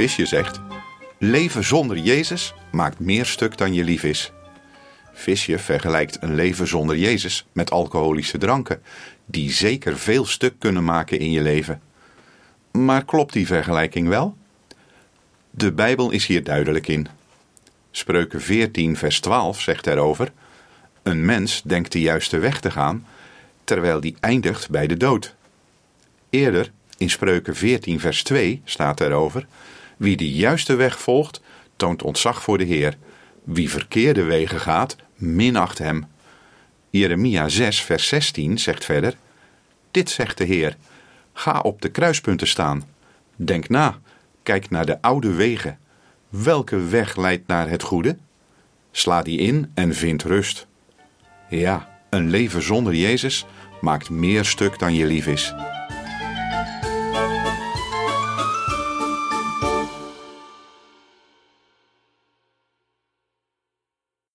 Visje zegt: Leven zonder Jezus maakt meer stuk dan je lief is. Visje vergelijkt een leven zonder Jezus met alcoholische dranken, die zeker veel stuk kunnen maken in je leven. Maar klopt die vergelijking wel? De Bijbel is hier duidelijk in. Spreuken 14, vers 12 zegt erover: Een mens denkt de juiste weg te gaan, terwijl die eindigt bij de dood. Eerder, in Spreuken 14, vers 2, staat erover: Wie de juiste weg volgt, toont ontzag voor de Heer. Wie verkeerde wegen gaat, minacht hem. Jeremia 6, vers 16 zegt verder: Dit zegt de Heer: Ga op de kruispunten staan. Denk na, kijk naar de oude wegen. Welke weg leidt naar het goede? Sla die in en vind rust. Ja, een leven zonder Jezus maakt meer stuk dan je lief is.